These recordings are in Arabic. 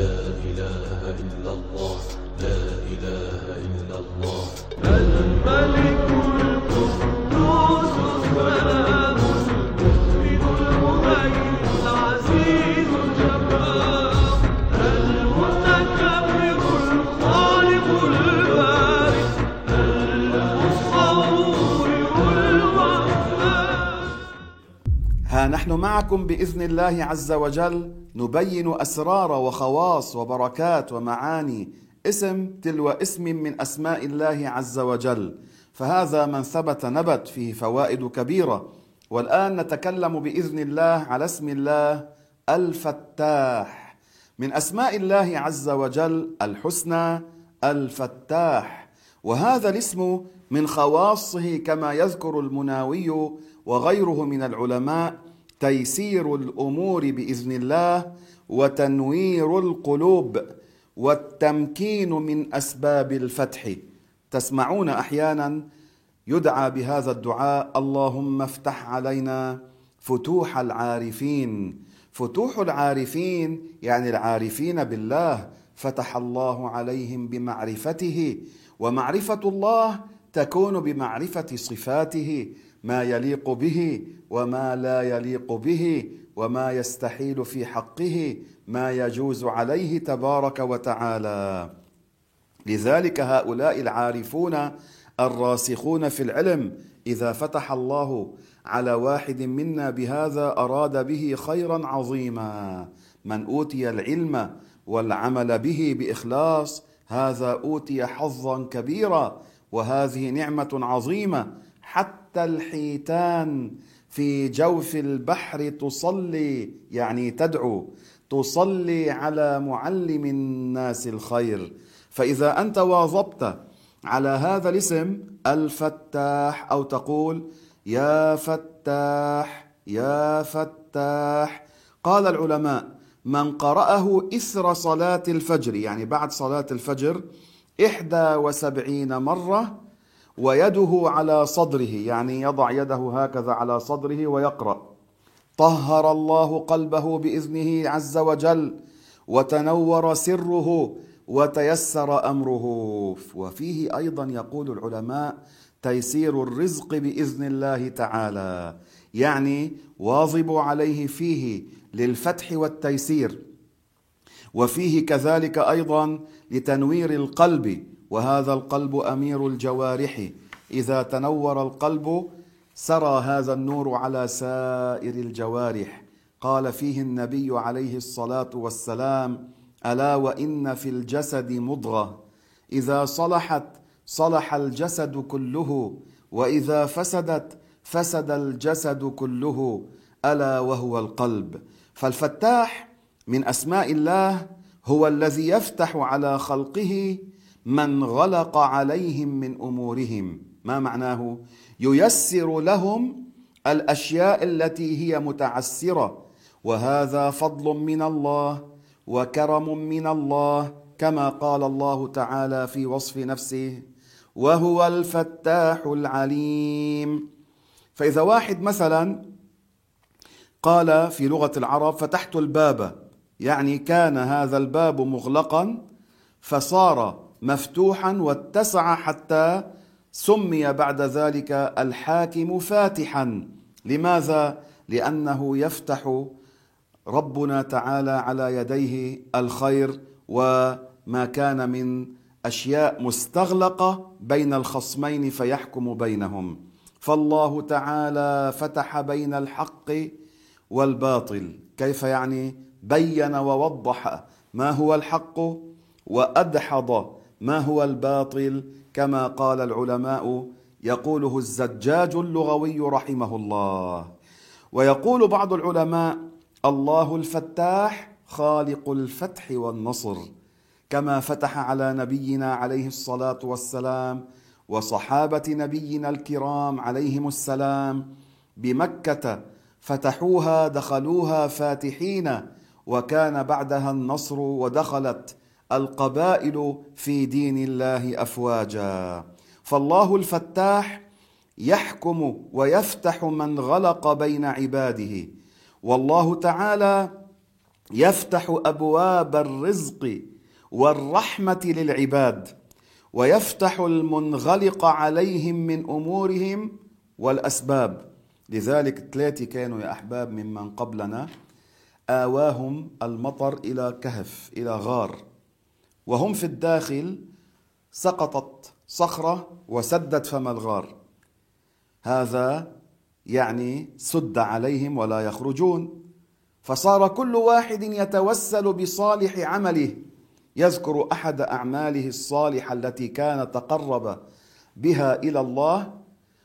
لا إله إلا الله لا إله إلا الله. الملك القدوس. نحن معكم بإذن الله عز وجل نبين أسرار وخواص وبركات ومعاني اسم تلو اسم من أسماء الله عز وجل. فهذا من ثبت نبت فيه فوائد كبيرة. والآن نتكلم بإذن الله على اسم الله الفتاح. من أسماء الله عز وجل الحسنى الفتاح. وهذا الاسم من خواصه كما يذكر المناوي وغيره من العلماء تيسير الأمور بإذن الله وتنوير القلوب والتمكين من أسباب الفتح. تسمعون أحيانا يدعى بهذا الدعاء اللهم افتح علينا فتوح العارفين. فتوح العارفين يعني العارفين بالله. فتح الله عليهم بمعرفته ومعرفة الله تكون بمعرفة صفاته. ما يليق به وما لا يليق به وما يستحيل في حقه ما يجوز عليه تبارك وتعالى. لذلك هؤلاء العارفون الراسخون في العلم إذا فتح الله على واحد منا بهذا أراد به خيرا عظيما. من أوتي العلم والعمل به بإخلاص هذا أوتي حظا كبيرا وهذه نعمة عظيمة حتى الحيتان في جوف البحر تصلي يعني تدعو تصلي على معلم الناس الخير. فإذا أنت واظبت على هذا الاسم الفتاح أو تقول يا فتاح يا فتاح. قال العلماء من قرأه إثر صلاة الفجر يعني بعد صلاة الفجر إحدى وسبعين مرة ويده على صدره يعني يضع يده هكذا على صدره ويقرأ. طهر الله قلبه بإذنه عز وجل وتنور سره وتيسر أمره. وفيه أيضا يقول العلماء تيسير الرزق بإذن الله تعالى يعني واظبوا عليه فيه للفتح والتيسير. وفيه كذلك أيضا لتنوير القلب وهذا القلب أمير الجوارح. إذا تنور القلب سرى هذا النور على سائر الجوارح. قال فيه النبي عليه الصلاة والسلام ألا وإن في الجسد مضغة. إذا صلحت صلح الجسد كله. وإذا فسدت فسد الجسد كله. ألا وهو القلب. فالفتاح من أسماء الله هو الذي يفتح على خلقه من غلق عليهم من أمورهم. ما معناه؟ ييسر لهم الأشياء التي هي متعسرة. وهذا فضل من الله وكرم من الله كما قال الله تعالى في وصف نفسه وهو الفتاح العليم. فإذا واحد مثلا قال في لغة العرب فتحت الباب يعني كان هذا الباب مغلقا فصار مفتوحا واتسع حتى سمي بعد ذلك الحاكم فاتحا. لماذا؟ لأنه يفتح ربنا تعالى على يديه الخير وما كان من أشياء مستغلقة بين الخصمين فيحكم بينهم. فالله تعالى فتح بين الحق والباطل. كيف يعني؟ بين ووضح ما هو الحق وأدحض ما هو الباطل كما قال العلماء يقوله الزجاج اللغوي رحمه الله. ويقول بعض العلماء الله الفتاح خالق الفتح والنصر كما فتح على نبينا عليه الصلاة والسلام وصحابة نبينا الكرام عليهم السلام بمكة فتحوها دخلوها فاتحين وكان بعدها النصر ودخلت القبائل في دين الله أفواجا. فالله الفتاح يحكم ويفتح من غلق بين عباده. والله تعالى يفتح أبواب الرزق والرحمة للعباد ويفتح المنغلق عليهم من أمورهم والأسباب. لذلك ثلاثة كانوا يا أحباب ممن قبلنا آواهم المطر إلى كهف إلى غار. وهم في الداخل سقطت صخرة وسدت فم الغار. هذا يعني سد عليهم ولا يخرجون. فصار كل واحد يتوسل بصالح عمله. يذكر أحد أعماله الصالحة التي كان تقرب بها إلى الله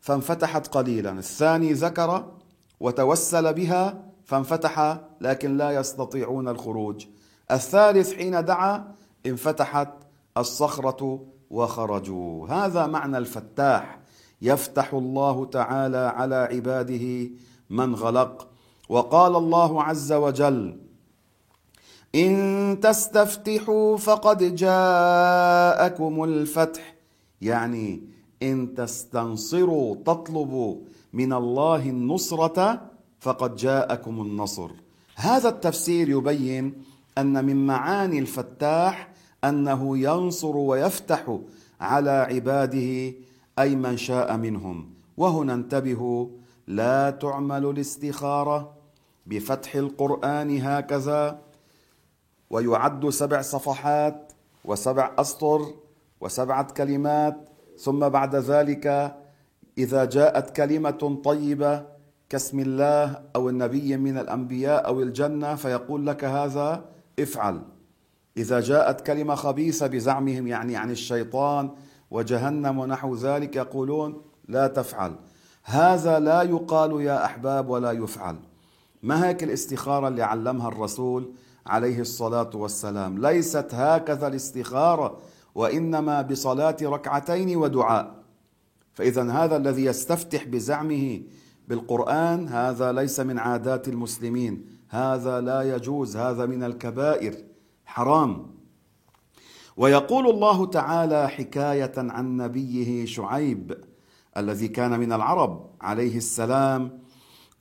فانفتحت قليلا. الثاني ذكر وتوسل بها فانفتح لكن لا يستطيعون الخروج. الثالث حين دعا انفتحت الصخرة وخرجوا. هذا معنى الفتاح. يفتح الله تعالى على عباده من غلق وقال الله عز وجل إن تستفتحوا فقد جاءكم الفتح. يعني إن تستنصروا تطلبوا من الله النصرة فقد جاءكم النصر. هذا التفسير يبين أن من معاني الفتاح أنه ينصر ويفتح على عباده أي من شاء منهم. وهنا انتبهوا لا تعمل الاستخارة بفتح القرآن هكذا. ويعد سبع صفحات وسبع أسطر وسبعة كلمات. ثم بعد ذلك إذا جاءت كلمة طيبة كاسم الله أو النبي من الأنبياء أو الجنة فيقول لك هذا افعل. إذا جاءت كلمة خبيثة بزعمهم يعني عن الشيطان وجهنم ونحو ذلك يقولون لا تفعل. هذا لا يقال يا أحباب ولا يفعل. ما هيك الاستخارة اللي علمها الرسول عليه الصلاة والسلام؟ ليست هكذا الاستخارة وإنما بصلاة ركعتين ودعاء. فإذا هذا الذي يستفتح بزعمه بالقرآن هذا ليس من عادات المسلمين. هذا لا يجوز هذا من الكبائر. حرام. ويقول الله تعالى حكاية عن نبيه شعيب الذي كان من العرب عليه السلام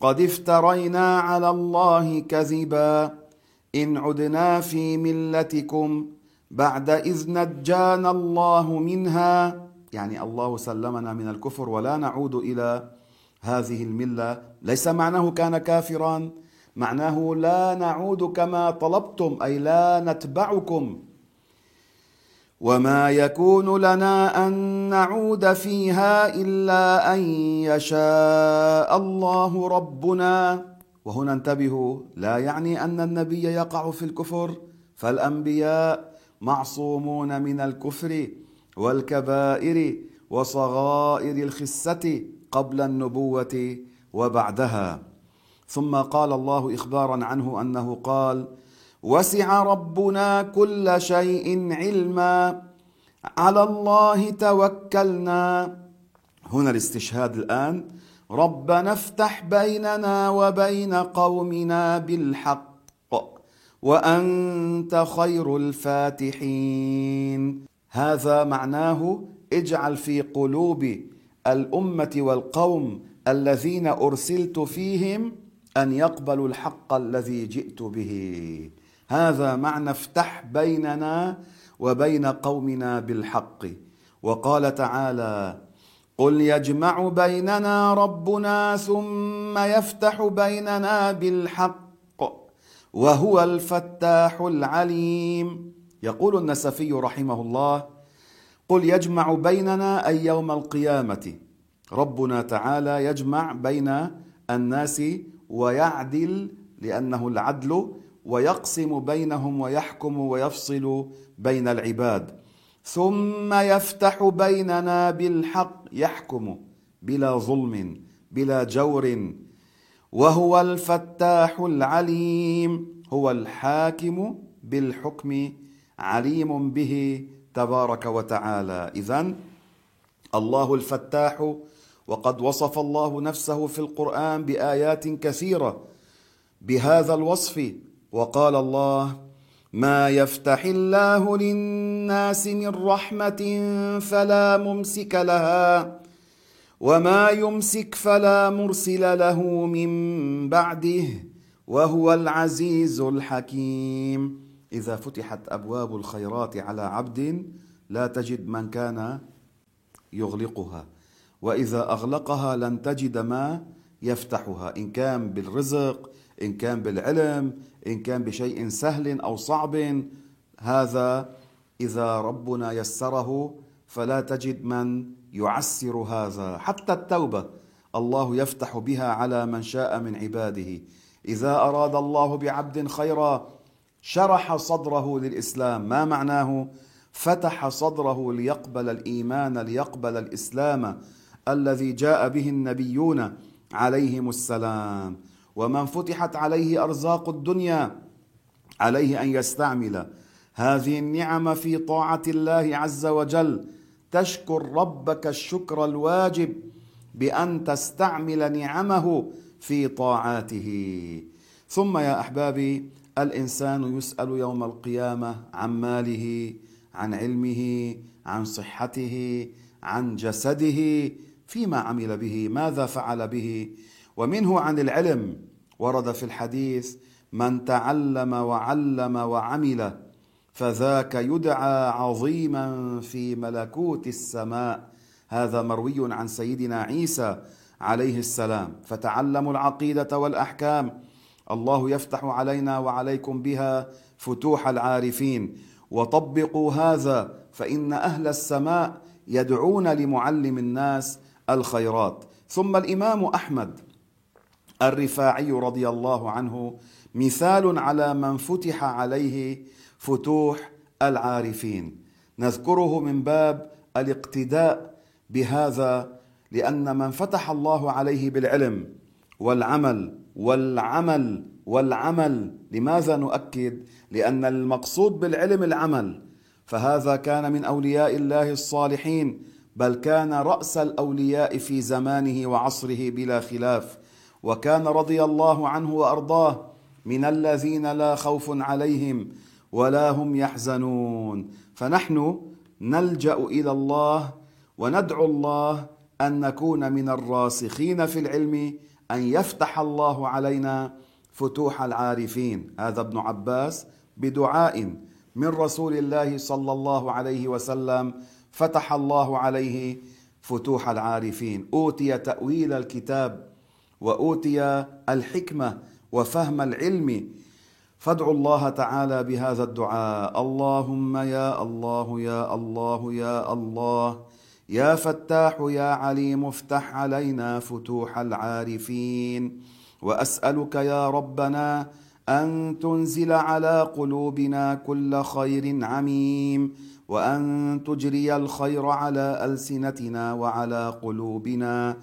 قد افترينا على الله كذبا إن عدنا في ملتكم بعد إذ نجانا الله منها. يعني الله سلمنا من الكفر ولا نعود إلى هذه الملة. ليس معناه كان كافرا معناه لا نعود كما طلبتم أي لا نتبعكم. وما يكون لنا أن نعود فيها إلا أن يشاء الله ربنا. وهنا انتبهوا لا يعني أن النبي يقع في الكفر فالأنبياء معصومون من الكفر والكبائر وصغائر الخسة قبل النبوة وبعدها. ثم قال الله إخبارا عنه أنه قال وسع ربنا كل شيء علما على الله توكلنا. هنا الاستشهاد الآن ربنا افتح بيننا وبين قومنا بالحق وأنت خير الفاتحين. هذا معناه اجعل في قلوب الأمة والقوم الذين أرسلت فيهم أن يقبلوا الحق الذي جئت به. هذا معنى افتح بيننا وبين قومنا بالحق. وقال تعالى قل يجمع بيننا ربنا ثم يفتح بيننا بالحق وهو الفتاح العليم. يقول النسفي رحمه الله قل يجمع بيننا أي يوم القيامة. ربنا تعالى يجمع بين الناس ويعدل لأنه العدل ويقسم بينهم ويحكم ويفصل بين العباد. ثم يفتح بيننا بالحق يحكم بلا ظلم بلا جور. وهو الفتاح العليم هو الحاكم بالحكم عليم به تبارك وتعالى. اذا الله الفتاح وقد وصف الله نفسه في القرآن بآيات كثيرة بهذا الوصف وقال الله ما يفتح الله للناس من رحمة فلا ممسك لها وما يمسك فلا مرسل له من بعده وهو العزيز الحكيم. إذا فتحت أبواب الخيرات على عبد لا تجد من كان يغلقها. وإذا أغلقها لن تجد ما يفتحها. إن كان بالرزق إن كان بالعلم إن كان بشيء سهل أو صعب هذا إذا ربنا يسره فلا تجد من يعسر هذا. حتى التوبة الله يفتح بها على من شاء من عباده. إذا أراد الله بعبد خيرا شرح صدره للإسلام. ما معناه؟ فتح صدره ليقبل الإيمان ليقبل الإسلام. الذي جاء به النبيون عليهم السلام. ومن فتحت عليه أرزاق الدنيا عليه أن يستعمل. هذه النعم في طاعة الله عز وجل. تشكر ربك الشكر الواجب بأن تستعمل نعمه في طاعاته. ثم يا أحبابي الإنسان يسأل يوم القيامة عن ماله عن علمه عن صحته عن جسده فيما عمل به ماذا فعل به؟ ومنه عن العلم ورد في الحديث من تعلم وعلم وعمل فذاك يدعى عظيما في ملكوت السماء. هذا مروي عن سيدنا عيسى عليه السلام. فتعلموا العقيدة والأحكام الله يفتح علينا وعليكم بها فتوح العارفين. وطبقوا هذا فإن أهل السماء يدعون لمعلم الناس الخيرات. ثم الإمام أحمد الرفاعي رضي الله عنه مثال على من فتح عليه فتوح العارفين. نذكره من باب الاقتداء بهذا لأن من فتح الله عليه بالعلم والعمل والعمل والعمل لماذا نؤكد؟ لأن المقصود بالعلم العمل. فهذا كان من أولياء الله الصالحين بل كان رأس الأولياء في زمانه وعصره بلا خلاف. وكان رضي الله عنه وأرضاه من الذين لا خوف عليهم ولا هم يحزنون. فنحن نلجأ إلى الله وندعو الله أن نكون من الراسخين في العلم أن يفتح الله علينا فتوح العارفين. هذا ابن عباس بدعاء من رسول الله صلى الله عليه وسلم فتح الله عليه فتوح العارفين. أوتي تأويل الكتاب وأوتي الحكمة وفهم العلم. فادعوا الله تعالى بهذا الدعاء. اللهم يا الله يا الله يا الله. يا فتاح يا عليم افتح علينا فتوح العارفين. وأسألك يا ربنا أن تنزل على قلوبنا كل خير عميم وأن تجري الخير على ألسنتنا وعلى قلوبنا.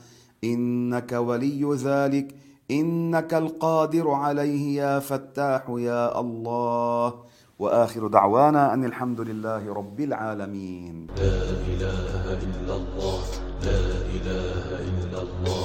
إنك ولي ذلك إنك القادر عليه يا فتاح يا الله. وآخر دعوانا أن الحمد لله رب العالمين. لا إله إلا الله لا إله إلا الله.